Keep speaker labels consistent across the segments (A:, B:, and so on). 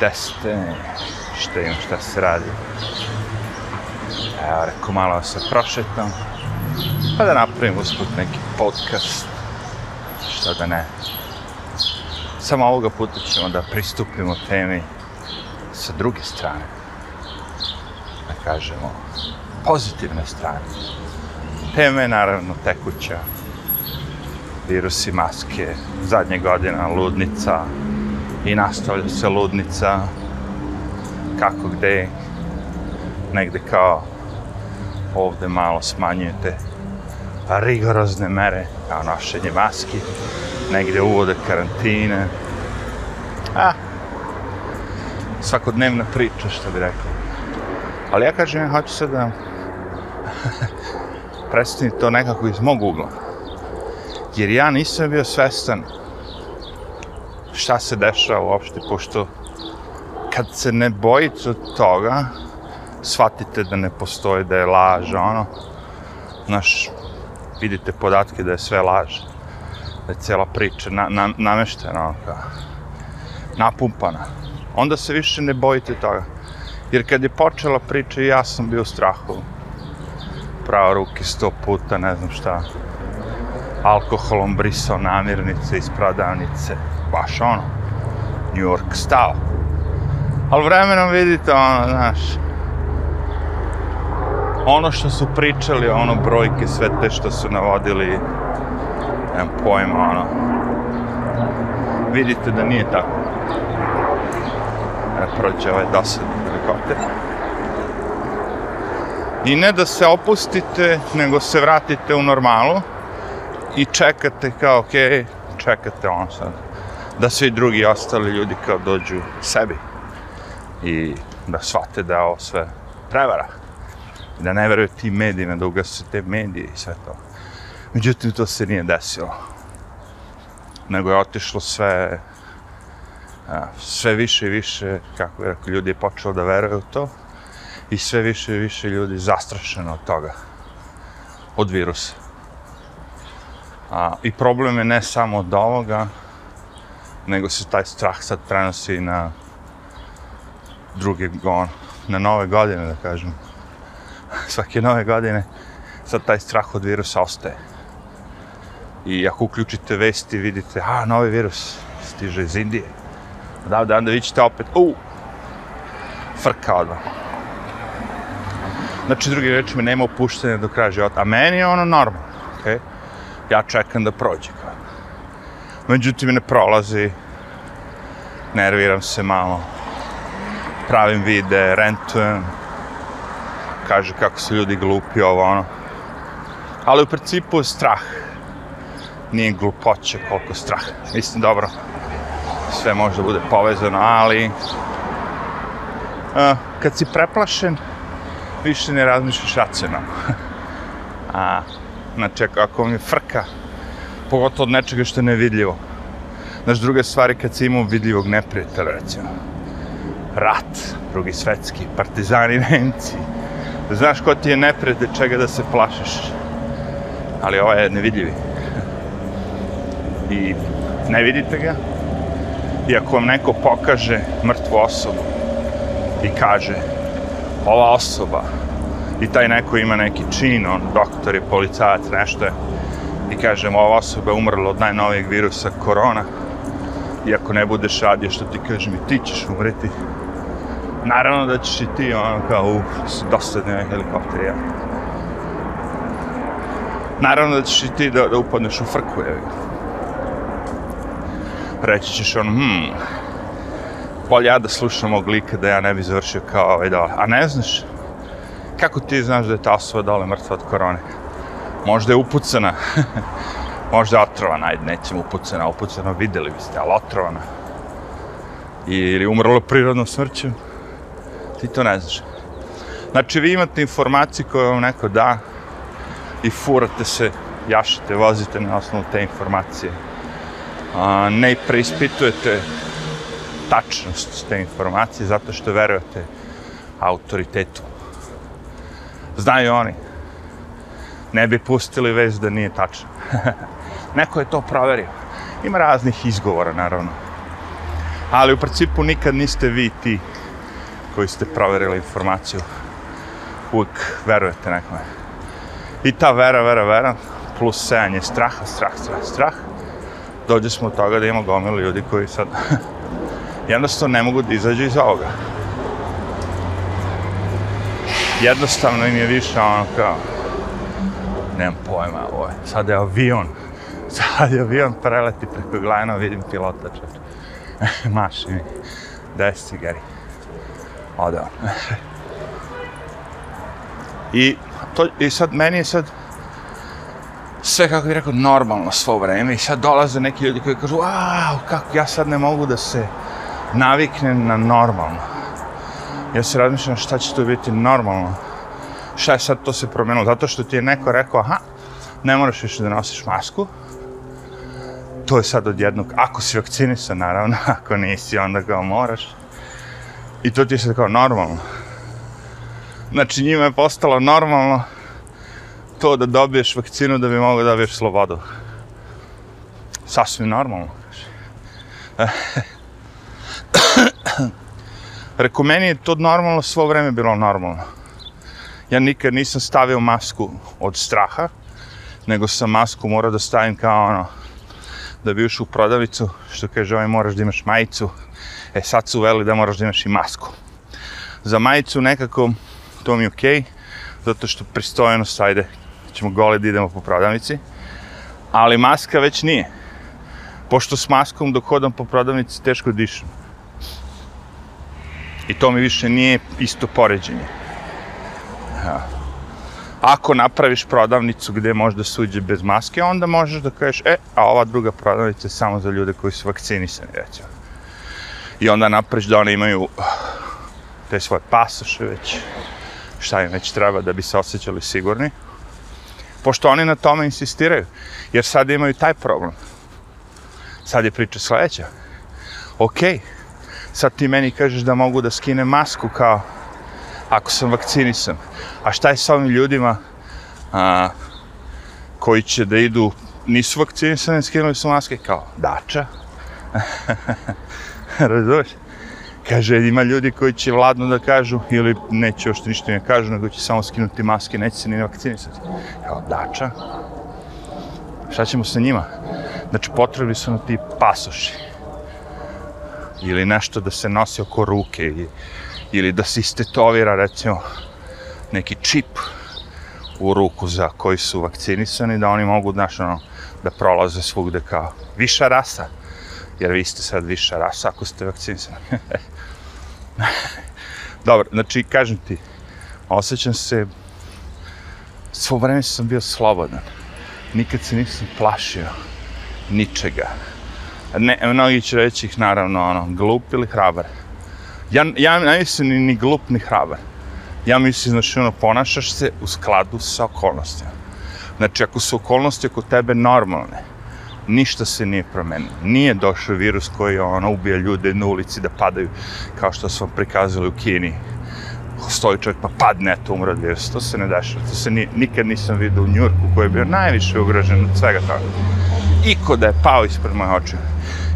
A: teste, šta ima, šta se radi. Evo, rekao, malo se prošetam, pa da napravim usput neki podcast, šta da ne. Samo ovoga puta ćemo da pristupimo temi sa druge strane. Da kažemo, pozitivne strane. Tema je naravno tekuća. Virusi, maske, zadnje godina, ludnica, i nastavlja se ludnica, kako gde, negde kao ovde malo smanjujete rigorozne mere, kao nošenje maski, negde uvode karantine. A, svakodnevna priča, što bi rekao. Ali ja kažem, ja hoću sad da predstavim to nekako iz mog ugla. Jer ja nisam bio svestan šta se dešava uopšte, pošto kad se ne bojite od toga, shvatite da ne postoji, da je laž, ono, znaš, vidite podatke da je sve laž, da je cijela priča na, na, nameštena, ono, kao, napumpana. Onda se više ne bojite toga. Jer kad je počela priča, ja sam bio u strahu. Pravo ruke sto puta, ne znam šta. Alkoholom brisao namirnice iz prodavnice. Baš ono. New York stao. Ali vremenom vidite, ono, znaš, ono što su pričali, ono brojke, sve te što su navodili, nemam pojma, ono, vidite da nije tako. Ne prođe ovaj dosadni helikopter. I ne da se opustite, nego se vratite u normalu i čekate kao, ok, čekate ono sad, da svi drugi ostali ljudi kao dođu sebi i da shvate da ovo sve prevara da ne veruju tim medijima, da ugasu te medije i sve to. Međutim, to se nije desilo. Nego je otišlo sve, sve više i više, kako je rekao, ljudi je počelo da veruju u to i sve više i više ljudi zastrašeno od toga, od virusa. A, I problem je ne samo od ovoga, nego se taj strah sad prenosi na druge, on, na nove godine, da kažem svake nove godine, sad taj strah od virusa ostaje. I ako uključite vesti, vidite, a, novi virus stiže iz Indije. Da, da, onda ćete opet, u, frka odmah. Znači, drugi reči me nema opuštenja do kraja života. A meni je ono normalno, okej? Okay? Ja čekam da prođe. Međutim, ne prolazi. Nerviram se malo. Pravim vide, rentujem kaže kako su ljudi glupi, ovo ono. Ali u principu je strah. Nije glupoće koliko strah. Mislim, dobro, sve može da bude povezano, ali... A, kad si preplašen, više ne razmišljaš racionalno. A, znači, ako mi frka, pogotovo od nečega što je nevidljivo. Znaš, druge stvari kad si imao vidljivog neprijatelja, recimo. Rat, drugi svetski, partizani, nemci, znaš ko ti je neprijatelj, čega da se plašiš. Ali ovaj je nevidljivi. I ne vidite ga. I ako vam neko pokaže mrtvu osobu i kaže ova osoba i taj neko ima neki čin, on doktor je policajac, nešto je, i kažem ova osoba je umrla od najnovijeg virusa korona, i ako ne budeš radio što ti kažem i ti ćeš umreti, naravno da ćeš i ti, ono, kao, uf, dosadni ovaj helikopter, ja. Naravno da ćeš i ti da, da upadneš u frku, jevi. Reći ćeš ono, hmm, bolje ja da slušam ovog lika da ja ne bi završio kao ovaj dole. A ne znaš, kako ti znaš da je ta osoba dole mrtva od korone? Možda je upucana, možda je otrovana, ajde, nećemo upucana, upucana, videli biste, ali otrovana. Ili umrlo prirodnom smrćem. ti to ne znaš. Znači, vi imate informacije koje vam neko da i furate se, jašete, vozite na osnovu te informacije. A, ne preispitujete tačnost te informacije zato što verujete autoritetu. Znaju oni. Ne bi pustili vez da nije tačno. Neko je to proverio. Ima raznih izgovora, naravno. Ali u principu nikad niste vi ti koji ste proverili informaciju. Uvijek verujete nekome. I ta vera, vera, vera, plus sejanje straha, strah, strah, strah, dođe smo od toga da imamo gomilu ljudi koji sad jednostavno ne mogu da izađu iz ovoga. Jednostavno im je više ono kao, nemam pojma, ovo je, sad je avion, sad je avion preleti preko glajna, vidim pilota čak, Maši mi, desi, cigari, Ode on. I, to, I sad, meni je sad, sve kako bih rekao normalno svo vreme i sad dolaze neki ljudi koji kažu wow, kako ja sad ne mogu da se naviknem na normalno. Ja se razmišljam šta će to biti normalno. Šta je sad to se promenilo? Zato što ti je neko rekao, aha, ne moraš više da nosiš masku. To je sad od jednog, ako si vakcinisan, naravno, ako nisi, onda kao moraš. I to ti je sad kao normalno. Znači njima je postalo normalno to da dobiješ vakcinu da bi mogao da dobiješ slobodu. Sasvim normalno. Reku, meni je to normalno, svo vreme bilo normalno. Ja nikad nisam stavio masku od straha, nego sam masku morao da stavim kao ono, da bi ušao u prodavnicu, što kaže ovaj moraš da imaš majicu, e sad su veli da moraš da imaš i masku. Za majicu nekako to mi je okej, okay, zato što pristojenost, ajde, ćemo gole da idemo po prodavnici, ali maska već nije. Pošto s maskom dok hodam po prodavnici teško dišem. I to mi više nije isto poređenje. Ja. Ako napraviš prodavnicu gde možda suđe bez maske, onda možeš da kažeš, e, a ova druga prodavnica je samo za ljude koji su vakcinisani, recimo. I onda napraviš da one imaju ah, te svoje pasoše već, šta im već treba da bi se osjećali sigurni pošto oni na tome insistiraju, jer sad imaju taj problem. Sad je priča sledeća. Ok, sad ti meni kažeš da mogu da skinem masku kao ako sam vakcinisan. A šta je sa ovim ljudima a, koji će da idu, nisu vakcinisani, skinuli su maske kao dača? Razumeš? Kaže, ima ljudi koji će vladno da kažu, ili neće još ništa ne kažu, nego će samo skinuti maske, neće se ni vakcinisati. Kao dača. Šta ćemo sa njima? Znači, potrebni su nam ti pasoši. Ili nešto da se nosi oko ruke, ili, ili da se istetovira, recimo, neki čip u ruku za koji su vakcinisani, da oni mogu, znaš, ono, da prolaze svugde kao viša rasa jer vi ste sad viša rasa ako ste vakcinisani. Dobro, znači, kažem ti, osjećam se, svo vreme sam bio slobodan. Nikad se nisam plašio ničega. Ne, mnogi će reći ih, naravno, ono, glup ili hrabar. Ja, ja ne mislim ni, ni glup, ni hrabar. Ja mislim, znači, ono, ponašaš se u skladu sa okolnostima. Znači, ako su okolnosti oko tebe normalne, ništa se nije promenilo. Nije došao virus koji ono, ubija ljude na ulici da padaju, kao što su vam prikazali u Kini. Stoji čovjek pa padne, to umre od virusa. To se ne dešava. To se ni, nikad nisam vidio u Njurku koji je bio najviše ugrožen od svega toga. Iko da je pao ispred moje oče.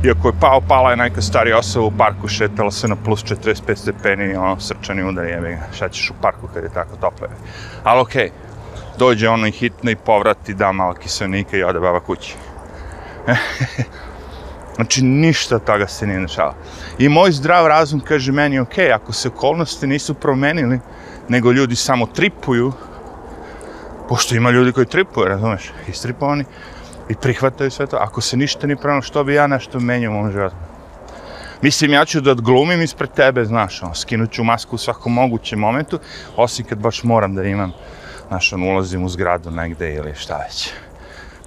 A: Iako je pao, pala je neka starija osoba u parku, šetala se na plus 45 stepeni i ono, srčani udar jebe ga. Šta ćeš u parku kad je tako toplo? Ali okej, okay. dođe ono i hitno i povrati, da malo kiselnika i ode baba kući. znači, ništa toga se nije dešava. I moj zdrav razum kaže meni, ok, ako se okolnosti nisu promenili, nego ljudi samo tripuju, pošto ima ljudi koji tripuju, razumeš, istripovani, i prihvataju sve to, ako se ništa ni promenilo, što bi ja nešto menio u mom životu? Mislim, ja ću da odglumim ispred tebe, znaš, ono, skinut ću masku u svakom mogućem momentu, osim kad baš moram da imam, znaš, ono, ulazim u zgradu negde ili šta već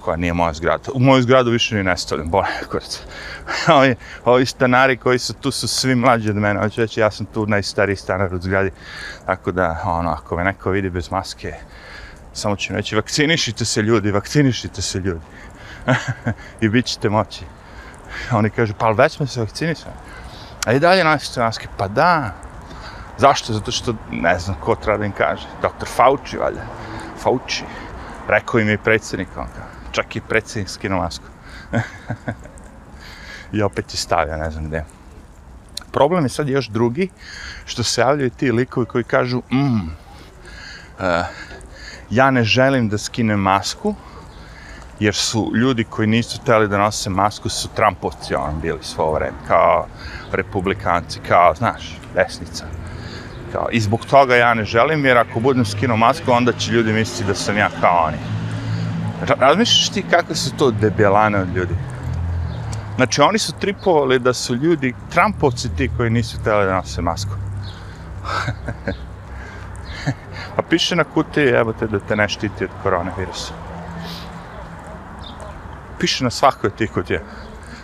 A: koja nije moja zgrada. U moju zgradu više ni ne stavljam, bolje kurac. ovi, ovi stanari koji su tu su svi mlađi od mene, hoću reći, ja sam tu najstariji stanar u zgradi, tako da, ono, ako me neko vidi bez maske, samo ću reći, vakcinišite se ljudi, vakcinišite se ljudi. I bit ćete moći. Oni kažu, pa već smo se vakcinisali. A i dalje nosite maske, pa da. Zašto? Zato što, ne znam ko treba da im kaže. Doktor Fauci, valjda. Fauci. Rekao im je predsjednik, on kao čak i predsjednik skinuo masku. I opet je stavio, ne znam gdje. problem je sad još drugi, što se javljaju ti likovi koji kažu, mm, uh, ja ne želim da skinem masku, jer su ljudi koji nisu teli da nose masku su Trumpovci, on bili svo vreme, kao republikanci, kao, znaš, desnica. Kao, I zbog toga ja ne želim, jer ako budem skinuo masku, onda će ljudi misliti da sam ja kao oni. Razmišljaš ti kakve su to debelane od ljudi? Znači, oni su tripovali da su ljudi, Trumpovci ti koji nisu htjeli da nose masku. A pa piše na kutiji, evo te da te ne štiti od koronavirusa. Piše na svakoj tih kutije.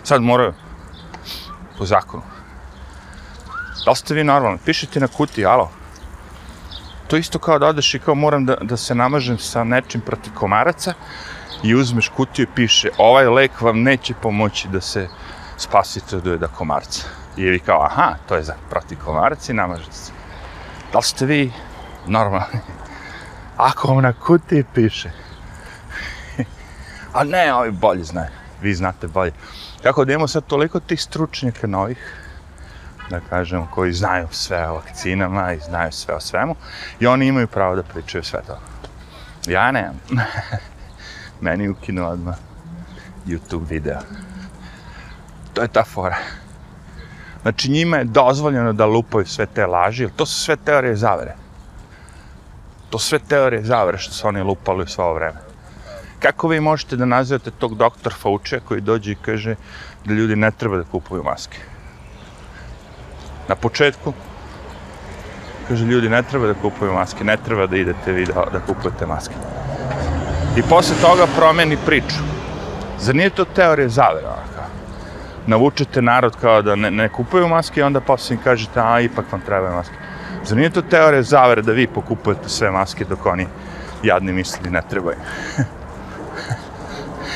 A: Sad moraju, po zakonu. Da li ste vi normalni? Pišite na kutiji, alo. To isto kao da odeš i kao moram da, da se namažem sa nečim protiv komaraca i uzmeš kutiju i piše ovaj lek vam neće pomoći da se spasite od ujeda komarca. I vi kao, aha, to je za protiv komaraca i namažete se. Da li ste vi normalni? Ako vam na kutiji piše. A ne, ovi bolje znaju. Vi znate bolje. Kako da imamo sad toliko tih stručnjaka novih, da kažem, koji znaju sve o vakcinama i znaju sve o svemu, i oni imaju pravo da pričaju sve to. Ja nemam. Meni ukinu odmah YouTube video. To je ta fora. Znači njima je dozvoljeno da lupaju sve te laži, to su sve teorije zavere. To sve teorije zavere što su oni lupali u svo vreme. Kako vi možete da nazivate tog doktor Fauče koji dođe i kaže da ljudi ne treba da kupuju maske? Na početku kaže ljudi ne treba da kupuju maske, ne treba da idete vi da, da kupujete maske. I posle toga promeni priču. Zar nije to teorija zavera? Onaka? Navučete narod kao da ne, ne kupuju maske i onda posle im kažete, a ipak vam trebaju maske. Zar nije to teorija zavere da vi pokupujete sve maske dok oni jadni misli ne trebaju?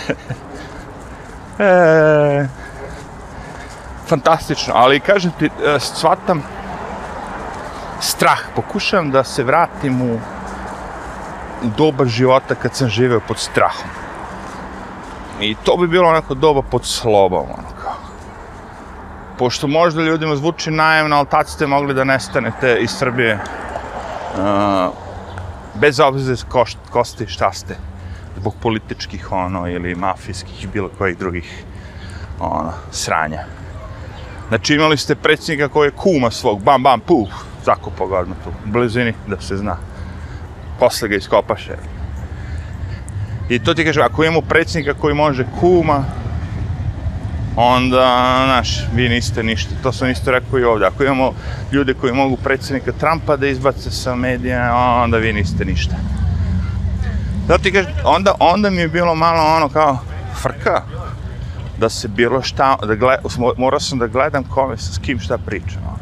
A: e, fantastično, ali kažem ti, e, shvatam strah, pokušavam da se vratim u doba života kad sam živeo pod strahom. I to bi bilo onako doba pod slobom, onako. Pošto možda ljudima zvuči najemno, ali tad ste mogli da nestanete iz Srbije uh, bez obzira ko, ko ste šta ste zbog političkih ono ili mafijskih bilo kojih drugih ono sranja. Znači imali ste predsjednika koji je kuma svog, bam bam puf, zakopao ga odmah tu, u blizini, da se zna posle ga iskopaše. I to ti kažem, ako imamo predsjednika koji može kuma, onda, znaš, vi niste ništa. To sam isto rekao i ovdje. Ako imamo ljude koji mogu predsjednika Trumpa da izbace sa medija, onda vi niste ništa. Zato ti kažem, onda, onda mi je bilo malo ono kao frka da se bilo šta, da gled, morao sam da gledam kome, s kim šta pričam. Ono.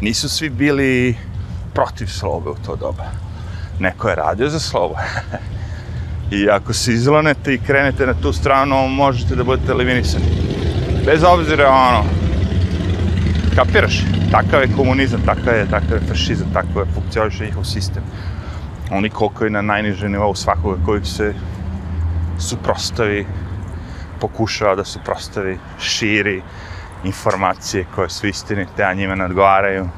A: Nisu svi bili protiv slobe u to doba neko je radio za slobu. I ako se izlonete i krenete na tu stranu, možete da budete eliminisani. Bez obzira, ono, kapiraš, takav je komunizam, takav je, takav je fašizam, takav je funkcioniše njihov sistem. Oni koliko je na najnižem nivou svakoga koji se suprostavi, pokušava da suprostavi, širi informacije koje su istinite, a njima nadgovaraju.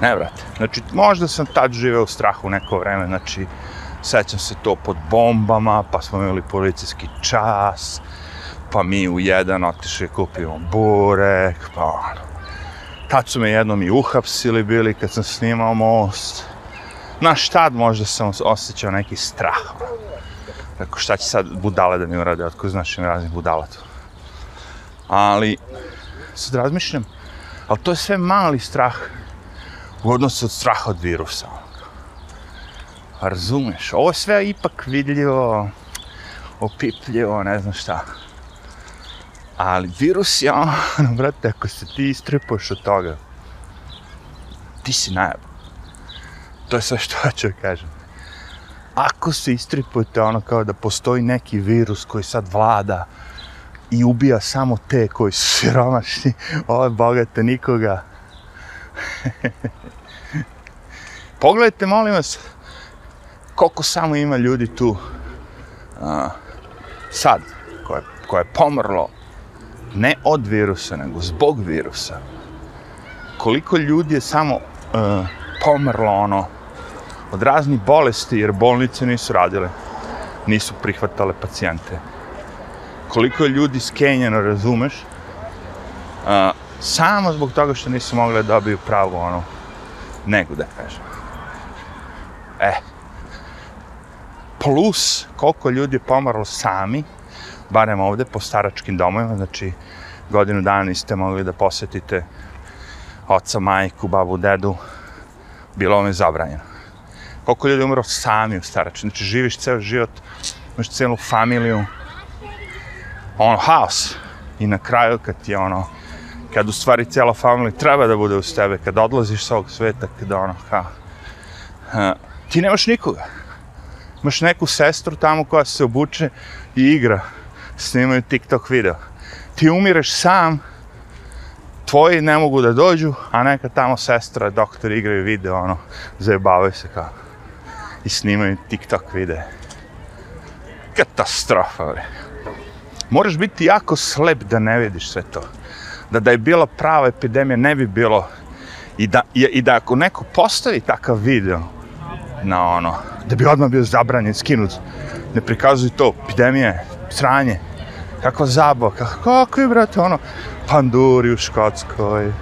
A: Ne, brate. Znači, možda sam tad živeo u strahu neko vreme, znači, sećam se to pod bombama, pa smo imali policijski čas, pa mi u jedan otišli kupimo burek, pa ono. Tad su me jednom i uhapsili bili kad sam snimao most. Naš tad možda sam osjećao neki strah. Tako šta će sad budale da mi urade, otko znaš im raznih budala to. Ali, sad razmišljam, ali to je sve mali strah u odnosu od straha od virusa. Ono. Pa razumeš, ovo sve ipak vidljivo, opipljivo, ne znam šta. Ali virus je ono, brate, ako se ti istrepuješ od toga, ti si najab. To je sve što hoću kažem. Ako se istripujete ono kao da postoji neki virus koji sad vlada i ubija samo te koji su siromašni, ove bogate nikoga, Pogledajte, molim vas, koliko samo ima ljudi tu a, sad, koje, koje je pomrlo ne od virusa, nego zbog virusa. koliko ljudi je samo a, pomrlo ono od raznih bolesti jer bolnice nisu radile, nisu prihvatale pacijente. Koliko je ljudi skenjeno, razumeš? a, samo zbog toga što nisu mogli da dobiju pravu ono nego da kažem. E, plus koliko ljudi je pomrlo sami, barem ovde po staračkim domovima, znači godinu dana niste mogli da posjetite oca, majku, babu, dedu, bilo vam je zabranjeno. Koliko ljudi umro sami u starački, znači živiš ceo život, imaš celu familiju, ono, haos. I na kraju kad ti je ono, kad u stvari cijela familija treba da bude uz tebe, kad odlaziš sa ovog sveta, kada ono, ha, ti nemaš nikoga. Imaš neku sestru tamo koja se obuče i igra, snimaju TikTok video. Ti umireš sam, tvoji ne mogu da dođu, a neka tamo sestra, doktor igraju video, ono, zajebavaju se kao. I snimaju TikTok videe. Katastrofa, bre. Moraš biti jako slep da ne vidiš sve to. Da da je bila prava epidemija, ne bi bilo. I da, i, i da ako neko postavi takav video na ono, da bi odmah bio zabranjen, skinut, ne prikazuj to, epidemije, sranje, kakva zabava, kako, kako je, brate, ono, panduri u Škotskoj,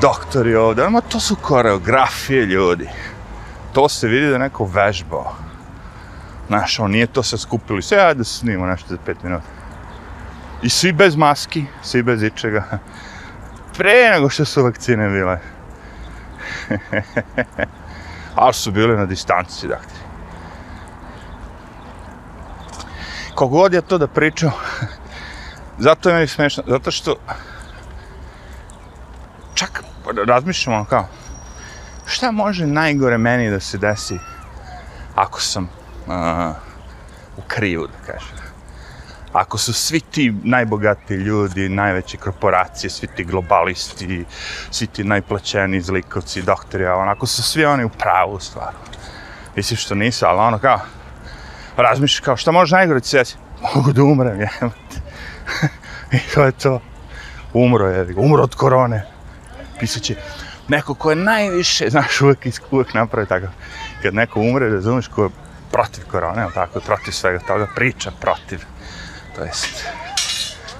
A: doktori ovdje, ma ono, to su koreografije ljudi. To se vidi da neko vežbao. Znaš, on nije to se skupili, sve ajde da se snimo nešto za pet minuta. I svi bez maski, svi bez ičega. Pre nego što su vakcine bile. Ali su bile na distanci, dakle. Kogod je to da pričao, zato je meni smešno, zato što čak pa razmišljam ono kao, šta može najgore meni da se desi ako sam uh, u krivu, da kažem. Ako su svi ti najbogati ljudi, najveće korporacije, svi ti globalisti, svi ti najplaćeni zlikovci, doktori, ako su svi oni u pravu stvar. Mislim što nisu, ali ono kao, razmišljaš kao, šta može najgore ti se Mogu da umrem, jemate. I to je to. Umro je, umro od korone. Pisat će, neko ko je najviše, znaš, uvek, uvek napravi tako, Kad neko umre, razumiješ, ko je protiv korone, ali tako, protiv svega toga, priča protiv. To jest,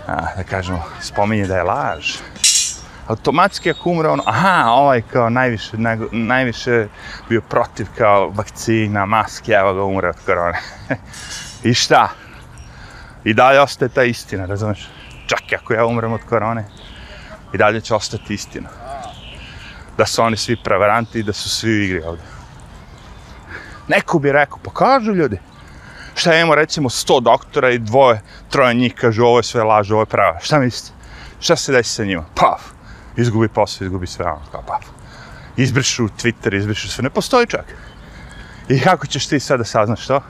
A: a, da kažemo, spominje da je laž. Automatski ako umre ono, aha, ovaj kao najviše, nego, najviše bio protiv kao vakcina, maske, evo ga umre od korone. I šta? I dalje ostaje ta istina, razumeš? Čak i ako ja umrem od korone, i dalje će ostati istina. Da su oni svi prevaranti i da su svi u igri ovdje. Neko bi rekao, pa kažu ljudi, šta imamo recimo 100 doktora i dvoje, troje njih kažu ovo je sve laž, ovo je prava. Šta mislite? Šta se desi sa njima? Paf! Izgubi posao, izgubi sve ono, kao paf. Izbrišu Twitter, izbrišu sve, ne postoji čak. I kako ćeš ti sada saznaš to?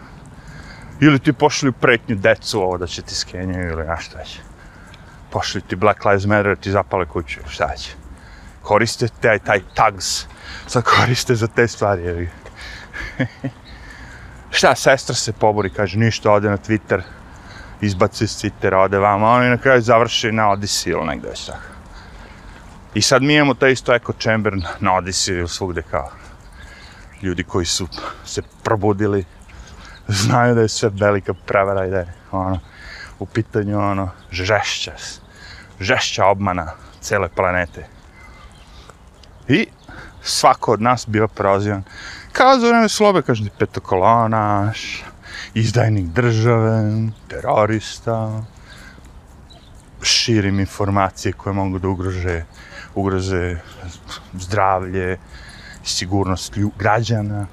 A: Ili ti pošli pretnju decu ovo da će ti skenjaju ili nešto već. Pošli ti Black Lives Matter ti zapale kuću, šta će. Koriste taj, taj tags, sad koriste za te stvari, šta, sestra se pobori, kaže, ništa, ode na Twitter, izbaci iz Twittera, ode vama, oni na kraju završi na Odyssey ili negdje već tako. I sad mi imamo taj isto echo chamber na Odyssey ili svugde kao ljudi koji su se probudili, znaju da je sve velika prevara i da je ono, u pitanju ono, žešća, žešća obmana cele planete. I svako od nas bio prozivan kao za vreme slobe, kažete, petokolonaš, izdajnik države, terorista, širim informacije koje mogu da ugrože, ugroze zdravlje, sigurnost građana.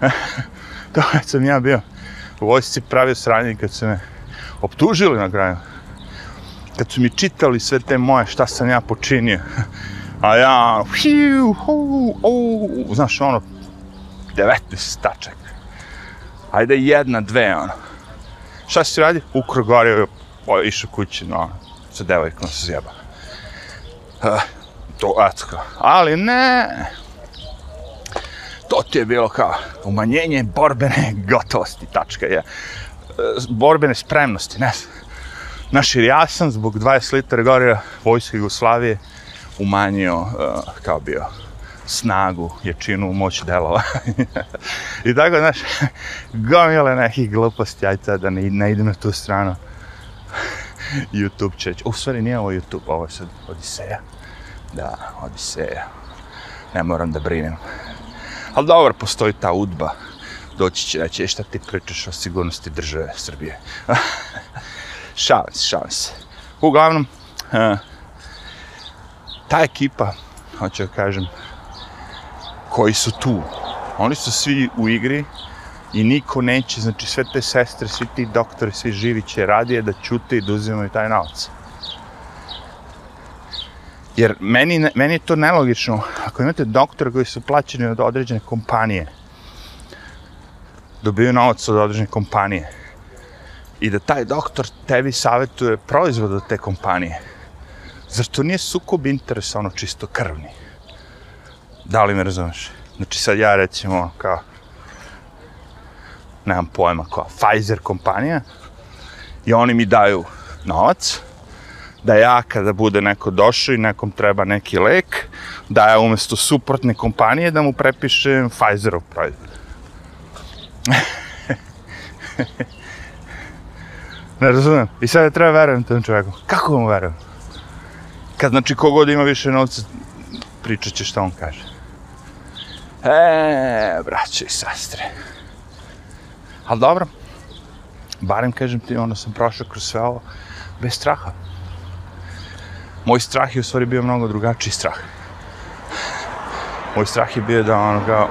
A: to kad sam ja bio u vojsci pravio sranje kad su me optužili na kraju. Kad su mi čitali sve te moje šta sam ja počinio. A ja, hiu, hu, hu, znaš ono, 19 tačak. Ajde jedna, dve, ono. Šta si radi? Ukro gore, išao kući, no, sa devojkom se zjeba. Uh, to, eto, ali ne, to ti je bilo kao umanjenje borbene gotovosti, tačka je. Borbene spremnosti, ne znam. Znaš, jer ja sam zbog 20 litara gorira vojske Jugoslavije umanjio, uh, kao bio, snagu, jačinu, moć delova. I tako, znaš, gomile nekih gluposti, ajte da ne, ne idem na tu stranu. YouTube će, u stvari nije ovo YouTube, ovo je sad Odiseja. Da, Odiseja. Ne moram da brinem. Ali dobro, postoji ta udba. Doći će reći, e, šta ti pričaš o sigurnosti države Srbije. šalim se, šalim se. Uglavnom, uh, ta ekipa, hoću da kažem, koji su tu, oni su svi u igri i niko neće, znači sve te sestre, svi ti doktori, svi živi će radije da čute i da uzimaju taj novac. Jer meni, meni je to nelogično. Ako imate doktora koji su plaćeni od određene kompanije, dobiju novac od određene kompanije, i da taj doktor tebi savjetuje proizvod od te kompanije, zar to nije sukob interesa, ono čisto krvni? Da li me razumeš? Znači sad ja recimo kao, nemam pojma, kao Pfizer kompanija, i oni mi daju novac, da ja kada bude neko došao i nekom treba neki lek, da ja umjesto suprotne kompanije da mu prepišem Pfizerov proizvod. ne razumijem. I sad treba verujem tom čovjeku. Kako mu verujem? Kad znači kogod ima više novca, pričat će šta on kaže. E, braće i sestre. Ali dobro, barem kažem ti, ono sam prošao kroz sve ovo bez straha moj strah je u stvari bio mnogo drugačiji strah. Moj strah je bio da ono kao...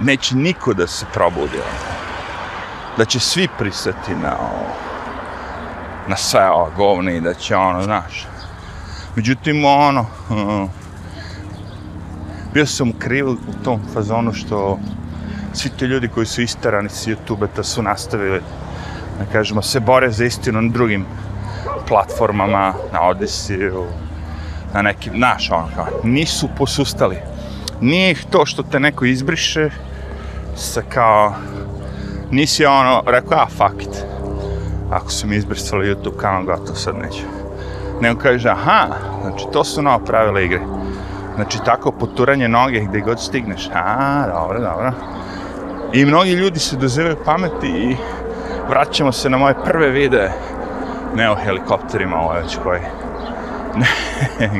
A: Neće niko da se probudi ono. Da će svi prisati na ovo. Na sve ovo govne i da će ono, znaš. Međutim, ono... Uh, bio sam kriv u tom fazonu što svi ti ljudi koji su istarani s YouTube-a su nastavili da kažemo, se bore za istinu na drugim platformama, na Odisiju, na nekim, znaš, ono kao, nisu posustali. Nije ih to što te neko izbriše, sa kao, nisi ono, rekao, a, fuck it. Ako su mi izbrisali YouTube kanal, gotovo, sad neću. Nego kaže, aha, znači, to su nova pravila igre. Znači, tako poturanje noge gdje god stigneš. A, dobro, dobro. I mnogi ljudi se dozivaju pameti i vraćamo se na moje prve videe ne o helikopterima, ovo je već koji.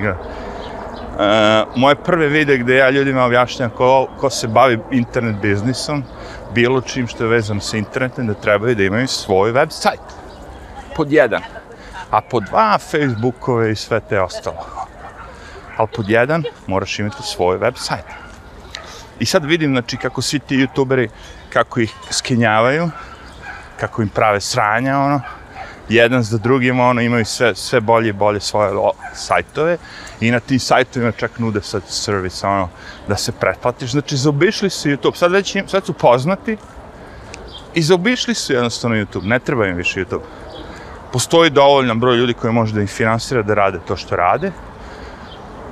A: uh, moje prve vide gdje ja ljudima objašnjam ko, ko se bavi internet biznisom, bilo čim što je vezano sa internetom, da trebaju da imaju svoj web sajt. Pod jedan. A pod dva, Facebookove i sve te ostalo. Ali pod jedan, moraš imati svoj web sajt. I sad vidim, znači, kako svi ti youtuberi, kako ih skenjavaju, kako im prave sranja, ono, jedan za drugim, ono, imaju sve, sve bolje i bolje svoje sajtove i na tim sajtovima čak nude sad servis, ono, da se pretplatiš. Znači, zaobišli su YouTube, sad već im, sad su poznati i zaobišli su jednostavno YouTube, ne treba im više YouTube. Postoji dovoljan broj ljudi koji može da ih finansira da rade to što rade.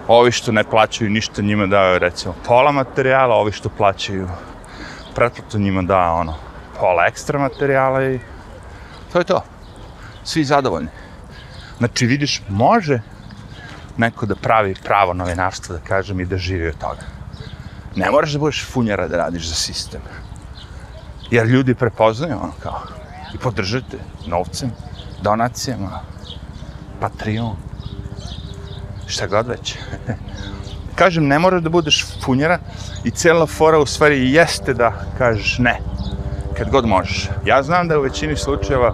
A: Ovi što ne plaćaju ništa njima daju recimo pola materijala, ovi što plaćaju pretplatu njima da ono pola ekstra materijala i to je to svi zadovoljni. Znači, vidiš, može neko da pravi pravo novinarstvo, da kažem, i da živi od toga. Ne moraš da budeš funjara da radiš za sistem. Jer ljudi prepoznaju ono kao i podržate novcem, donacijama, Patreon, šta god već. kažem, ne moraš da budeš funjara i cijela fora u stvari jeste da kažeš ne, kad god možeš. Ja znam da u većini slučajeva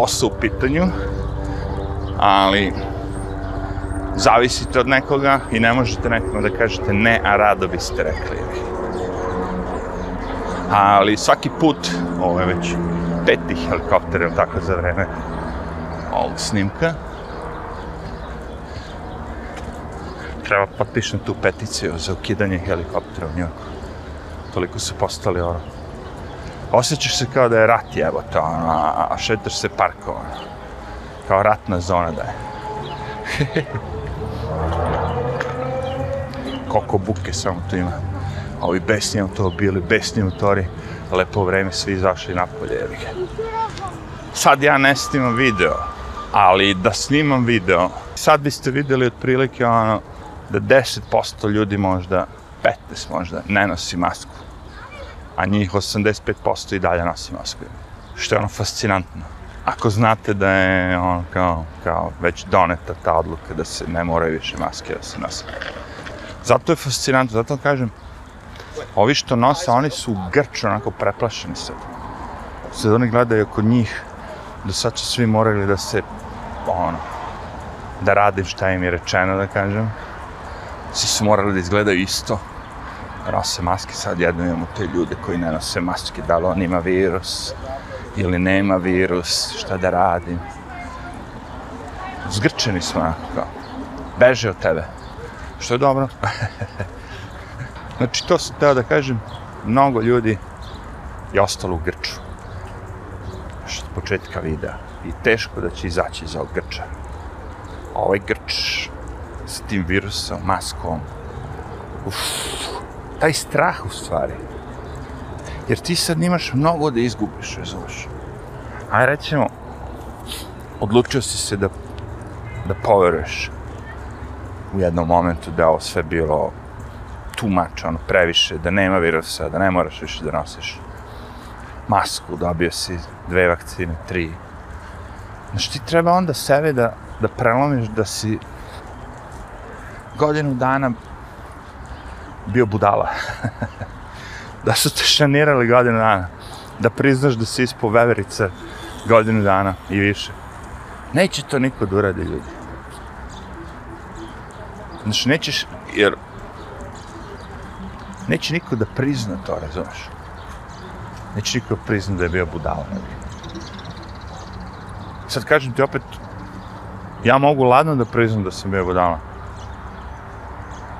A: posao u pitanju, ali zavisite od nekoga i ne možete nekome da kažete ne, a rado biste rekli. Ali svaki put, ovo je već peti helikopter, tako za vreme ovog snimka, treba potpišem tu peticiju za ukidanje helikoptera u Njorku. Toliko su postali ono, osjećaš se kao da je rat jebote, ono, a šetaš se parkom, ono. Kao ratna zona da je. Koliko buke samo tu ima. A ovi besni automobili, besni motori, lepo vreme, svi izašli napolje, jebi ga. Sad ja ne snimam video, ali da snimam video, Sad biste vidjeli otprilike ono, da 10% ljudi možda, 15 možda, ne nosi masku. A njih 85% i dalje nosi masku. Što je ono fascinantno. Ako znate da je ono kao, kao već doneta ta odluka da se ne moraju više maske da se nose. Zato je fascinantno, zato kažem, ovi što nose, oni su grčno onako preplašeni sad. Sad oni gledaju oko njih, do sad su svi morali da se, ono, da radim šta im je rečeno, da kažem. Svi su morali da izgledaju isto. Nose maske, sad jedno imamo te ljude koji ne nose maske, da li on ima virus ili nema virus, šta da radim. Zgrčeni smo, kao, beže od tebe. Što je dobro. znači, to sam teo da kažem, mnogo ljudi je ostalo u Grču. Što od početka videa. I teško da će izaći iz ovog Grča. Ovaj Grč s tim virusom, maskom, uf, taj strah u stvari. Jer ti sad nimaš mnogo da izgubiš, razumiješ. Aj recimo, odlučio si se da, da poveruješ u jednom momentu da ovo sve bilo tumač, ono, previše, da nema virusa, da ne moraš više da nosiš masku, dobio si dve vakcine, tri. Znači ti treba onda sebe da, da prelomiš da si godinu dana bio budala. da su te šanirali godinu dana. Da priznaš da si ispo veverica godinu dana i više. Neće to niko da uradi ljudi. Znači, nećeš, jer neće niko da prizna to, razumeš? Neće niko da prizna da je bio budala. Sad kažem ti opet, ja mogu ladno da priznam da sam bio budala.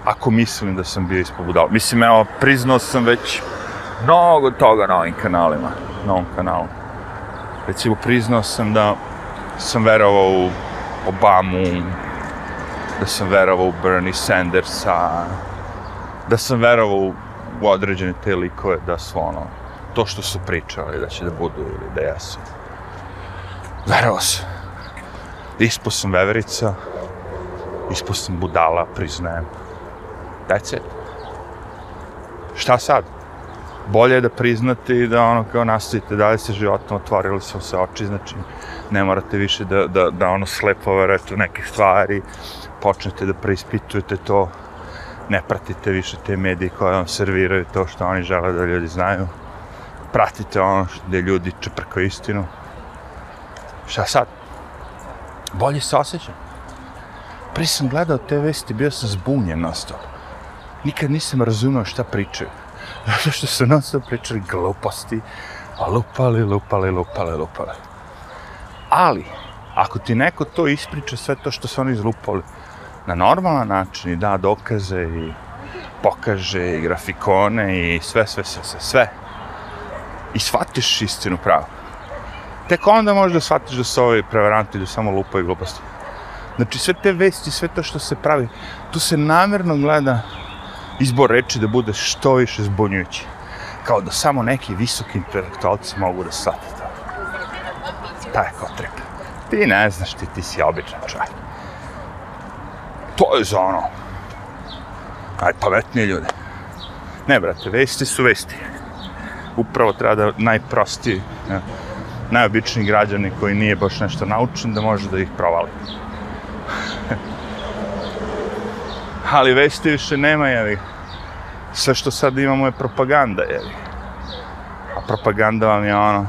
A: Ako mislim da sam bio ispod budala. Mislim, evo, priznao sam već mnogo toga na ovim kanalima, na ovom kanalu. Recimo, priznao sam da sam verovao u Obamu, da sam verovao u Bernie Sandersa, da sam verovao u određene te likove, da su ono, to što su pričali, da će da budu ili da jesu. Verovao sam. Ispo sam veverica, ispo sam budala, priznajem. That's it. Šta sad? Bolje je da priznate i da ono kao nastavite dalje sa životom, otvorili su se oči, znači ne morate više da, da, da ono slepo verujete neke stvari, počnete da preispitujete to, ne pratite više te medije koje vam serviraju to što oni žele da ljudi znaju. Pratite ono gdje ljudi čeprkaju istinu. Šta sad? Bolje se osjećam. Prije sam gledao te vesti, bio sam zbunjen na stopu Nikad nisam razumio šta pričaju. Zato što su non stop pričali gluposti, a lupali, lupali, lupali, lupali. Ali, ako ti neko to ispriča, sve to što su oni izlupali, na normalan način i da dokaze i pokaže i grafikone i sve, sve, sve, sve, sve. I shvatiš istinu pravo. Tek onda možda shvatiš da su ovi prevaranti, da samo lupaju gluposti. Znači sve te vesti, sve to što se pravi, tu se namjerno gleda izbor reči da bude što više zbunjujući. Kao da samo neki visoki intelektualci mogu da shvate to. Taj je kao trip. Ti ne znaš, ti, ti si običan čovjek to je za ono. Aj, pametnije ljude. Ne, brate, vesti su vesti. Upravo treba da najprostiji, ja, najobičniji građani koji nije baš nešto naučen, da može da ih provali. Ali vesti više nema, jevi. Sve što sad imamo je propaganda, jevi. A propaganda vam je ono,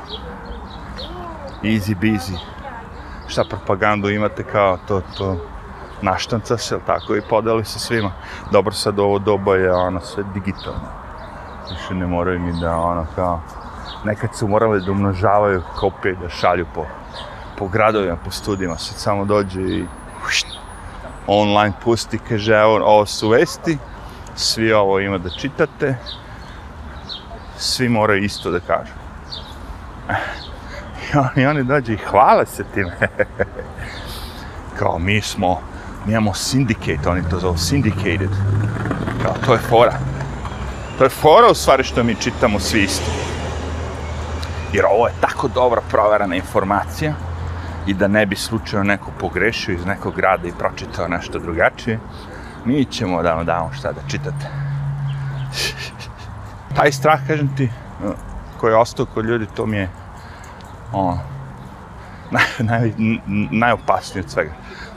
A: easy busy. Šta propagandu imate kao to, to, naštanca se, tako, i podeli se svima. Dobro, sad ovo doba je ono sve digitalno. Više ne moraju mi da ono kao... Nekad su morali da umnožavaju kopije, da šalju po, po gradovima, po studijima. Sad samo dođe i ušt, online pusti, kaže, evo, ovo su vesti, svi ovo ima da čitate, svi moraju isto da kažu. I oni, oni dođe i hvale se time. kao mi smo mi imamo syndicate, oni to zovu syndicated. Kao, to je fora. To je fora u stvari što mi čitamo svi isto. Jer ovo je tako dobra proverana informacija i da ne bi slučajno neko pogrešio iz nekog grada i pročitao nešto drugačije, mi ćemo da vam damo šta da čitate. Taj strah, kažem ti, koji je ostao kod ljudi, to mi je ono, naj, naj, najopasnije od svega.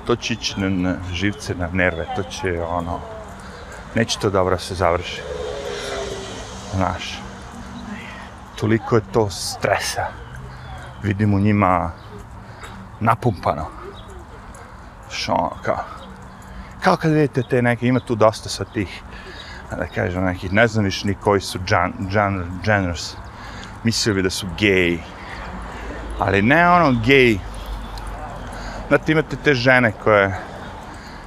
A: To će ići na, na živce, na nerve, to će ono, neće to dobro se završi. Znaš, toliko je to stresa. Vidim u njima napumpano. Što ono, kao, kao kad vidite te neke, ima tu dosta sa tih, da kažem, nekih nezvaničnih koji su gen, gen, geners. Mislio bi da su gay. Ali ne ono gej. Znate, imate te žene koje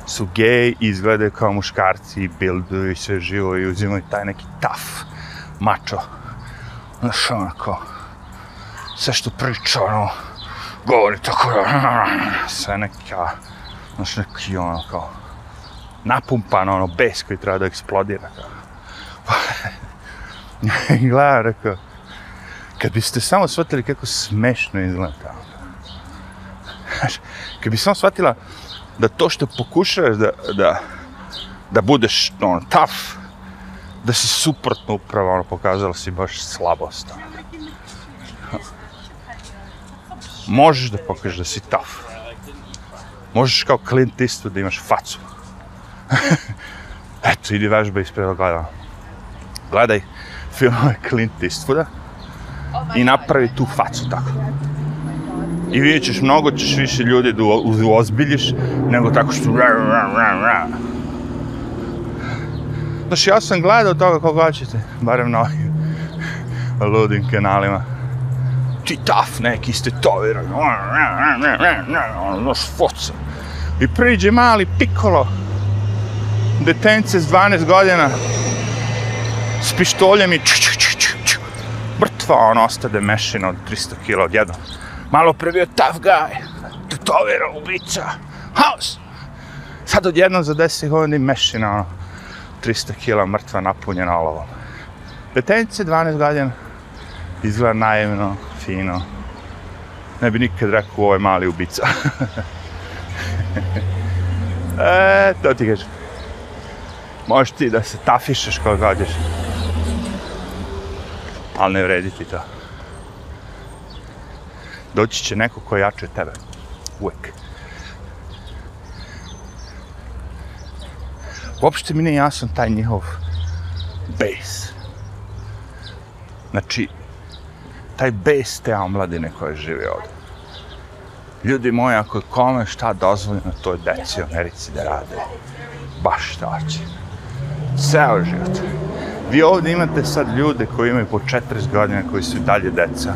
A: su gay, i izgledaju kao muškarci i bilduju i sve živo i uzimaju taj neki tough mačo. Znaš, onako, sve što priča, ono, govori tako, sve neka, znaš, neki, ono, kao, napumpan, ono, bes koji treba da eksplodira, kao. I gledam, rekao, kad biste samo shvatili kako smešno izgleda ono. tamo. Kad bi samo shvatila da to što pokušaš da, da, da budeš, ono, tough, da si suprotno upravo, ono, pokazala si baš slabost. Ono. Možeš da pokažeš da si tough. Možeš kao Clint Eastwood da imaš facu. Eto, idi vežba ispred gledala. Gledaj filmove Clint Eastwooda i napravi tu facu tako. I vidjet ćeš, mnogo ćeš više ljudi da uozbiljiš nego tako što... Znaš, ja sam gledao toga kako hoćete, barem na ovim ludim kanalima. Ti taf neki ste to, znaš, ono foca. I priđe mali pikolo, detence s 12 godina, s pištoljem i ču, ču, ču, ču, ču. mrtva on ostade mešina od 300 kila odjednom. Malo pre bio tough guy, tetovira, ubica, haos. Sad odjednom za 10 godina mešina, ono, 300 kila mrtva napunjena olovom. Detence 12 godina, izgleda naivno, fino. Ne bi nikad rekao ovo je mali ubica. e, to ti kažem. Možeš ti da se tafišeš kao gađeš. Ali ne vredi ti to. Doći će neko ko jače tebe. Uvijek. Uopšte mi ne jasan taj njihov base. Znači, taj bes te omladine koje žive ovdje. Ljudi moji, ako je kome šta dozvoljeno, to je deci u Americi da rade. Baš šta će. Ceo život. Vi ovdje imate sad ljude koji imaju po 40 godina, koji su dalje deca.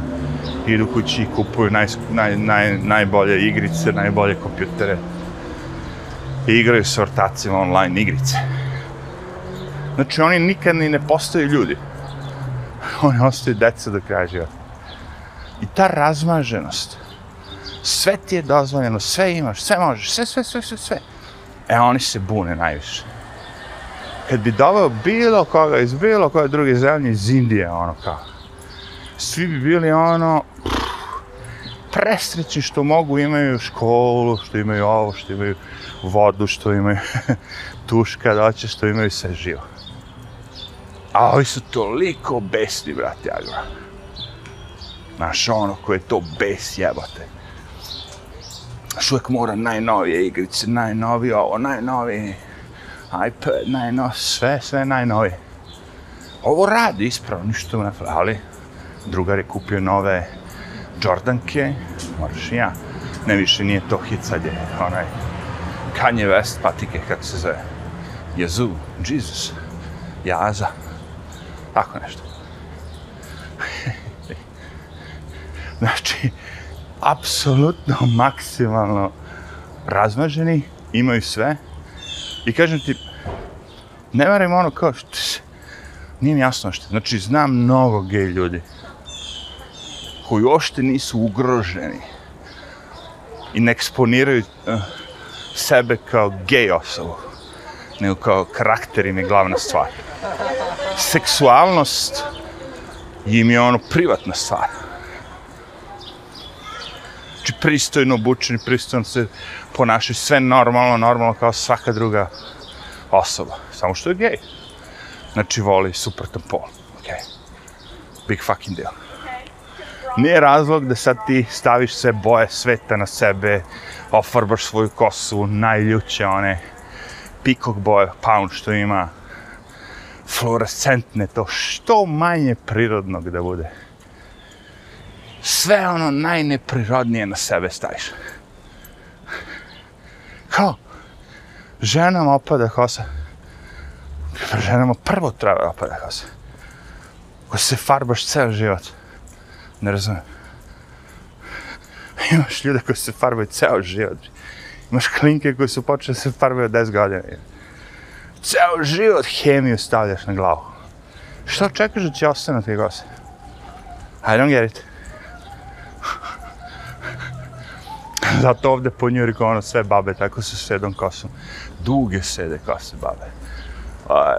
A: Idu kući i kupuju naj, naj, naj, najbolje igrice, najbolje kompjutere. I igraju s ortacima online igrice. Znači, oni nikad ni ne postaju ljudi. Oni ostaju deca do kraja života. I ta razmaženost, sve ti je dozvoljeno, sve imaš, sve možeš, sve, sve, sve, sve, sve. E, oni se bune najviše. Kad bi doveo bilo koga iz bilo koje druge zemlje iz Indije, ono kao, svi bi bili ono, presrećni što mogu, imaju školu, što imaju ovo, što imaju vodu, što imaju tuška, doće, što imaju sve živo. A ovi su toliko besni, brate, ja gledam. Znaš, ono ko je to bes jebote. Znaš, uvijek mora najnovije igrice, najnovije ovo, najnovije iPad, najnovije, sve, sve najnovije. Ovo radi ispravno, ništa mu ne fali, ali drugar je kupio nove Jordanke, moraš i ja. Ne više nije to hit, sad je onaj Kanye West patike, kako se zove. Jezu, Jesus, Jaza, tako nešto. Znači, apsolutno maksimalno razmaženi, imaju sve. I kažem ti, ne varam ono kao što se, nije mi jasno što. Znači, znam mnogo gej ljudi koji ošte nisu ugroženi i ne eksponiraju uh, sebe kao gej osobu, nego kao karakter im je glavna stvar. Seksualnost im je ono privatna stvar. Pristojno obučeni, pristojno se ponašaju, sve normalno, normalno kao svaka druga osoba. Samo što je gej. Znači, voli suprotan pol. Okay. Big fucking deal. Nije razlog da sad ti staviš sve boje sveta na sebe, ofarbaš svoju kosu, najljuće one pikog boje, pound što ima, fluorescentne, to što manje prirodnog da bude. Sve ono najneprirodnije na sebe staviš. Kao, ženama opada kosa. Ženama prvo treba opada kosa. Ko se farbaš ceo život. Ne razumem. Imaš ljude koji se farbaju ceo život. Imaš klinke koji su počeli se farbaju od 10 godina. Ceo život hemiju stavljaš na glavu. Što čekaš da će ostane te kose? I don't get it. Zato ovde po New Yorku ono sve babe tako sa sedom kosom. Duge sede kose babe. A,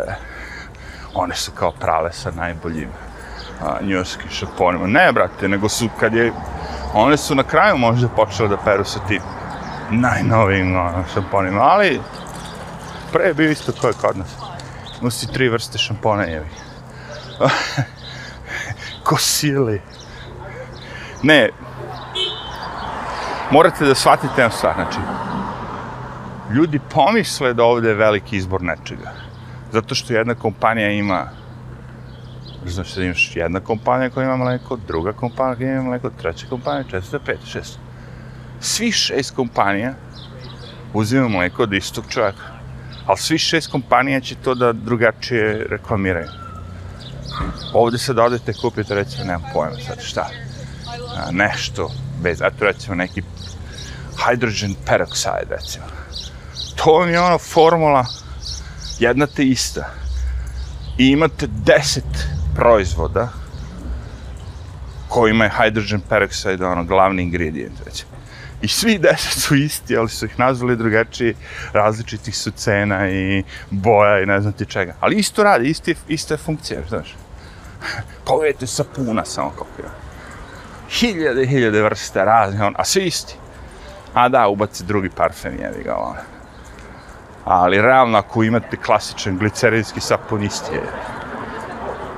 A: one su kao prave sa najboljim njujorski šamponima. Ne, brate, nego su kad je... One su na kraju možda počele da peru sa tim najnovijim ono, šamponima, ali pre je bio isto koje kod nas. Imao si tri vrste šampona, jevi. Kosili. Ne, morate da shvatite jednu stvar, znači, ljudi pomisle da ovde je veliki izbor nečega. Zato što jedna kompanija ima Znači da imaš jedna kompanija koja ima mleko, druga kompanija koja ima mleko, treća kompanija, četvrta, pet, šest. Svi šest kompanija uzimaju mleko od istog čovjeka. Ali svi šest kompanija će to da drugačije reklamiraju. Ovdje sad odete kupite, recimo, nemam pojma sad šta. A, nešto bez, eto recimo neki hydrogen peroxide, recimo. To mi je ona formula jedna te ista. I imate deset proizvoda kojima je hydrogen peroxide ono glavni ingredient već. I svi deset su isti, ali su ih nazvali drugačiji, različitih su cena i boja i ne znam ti čega. Ali isto radi, isti, ista je funkcija, znaš. Pogledajte sapuna samo koliko je. Hiljade, hiljade vrste razne, on, a svi isti. A da, ubaci drugi parfem, jevi ga, ono. Ali realno, ako imate klasičan glicerinski sapun, isti je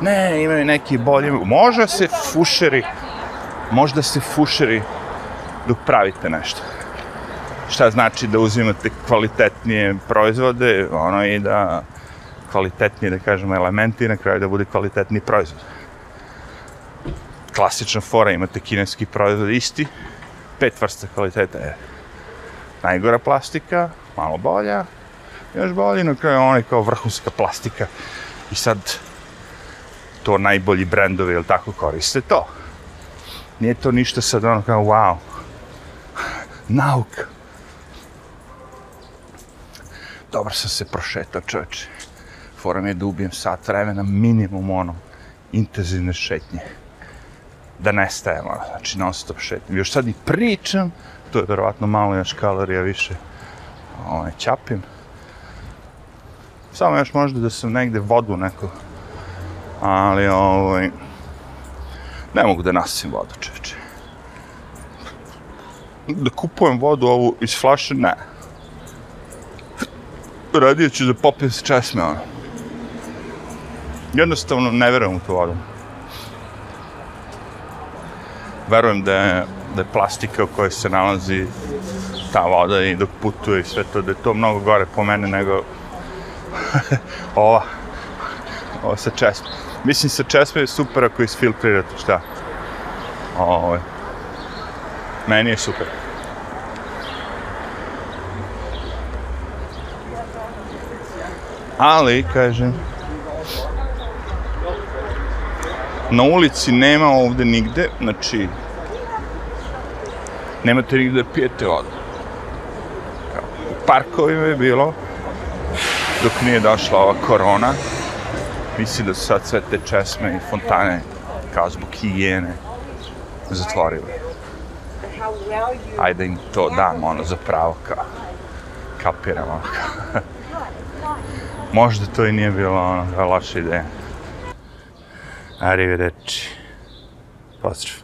A: ne, imaju neki bolji, može se fušeri, možda se fušeri dok pravite nešto. Šta znači da uzimate kvalitetnije proizvode, ono i da kvalitetnije, da kažemo, elementi na kraju da bude kvalitetni proizvod. Klasična fora, imate kineski proizvod isti, pet vrsta kvaliteta je najgora plastika, malo bolja, još bolji, na kraju onaj kao vrhunska plastika. I sad, to najbolji brendovi, ili tako, koriste to. Nije to ništa sad ono kao, wow, nauka. Dobro sam se prošetao, čovječe. Foram je da ubijem sat vremena, minimum ono, intenzivne šetnje. Da nestajem, ono, znači non stop šetnjem. Još sad i pričam, to je verovatno malo još kalorija više. ovaj, ćapim. Samo još možda da sam negde vodu neko ali ovaj, ne mogu da nasim vodu, čeče. Da kupujem vodu ovu iz flaše, ne. Radije ću da popijem se česme, ono. Jednostavno ne verujem u tu vodu. Verujem da je, da je plastika u kojoj se nalazi ta voda i dok putuje i sve to, da je to mnogo gore po mene nego ova, ova sa česme. Mislim, sa česme je super ako isfiltrirate, šta? Ovo, meni je super. Ali, kažem, na ulici nema ovde nigde, znači, nemate nigde da pijete vodu. U parkovima je bilo, dok nije došla ova korona, misli da su sad sve te česme i fontane kao zbog higijene zatvorile. Ajde im to dam, ono, za pravo, kao, kapiram, ono, kao. Možda to i nije bilo, ono, loša ideja. arrive at first.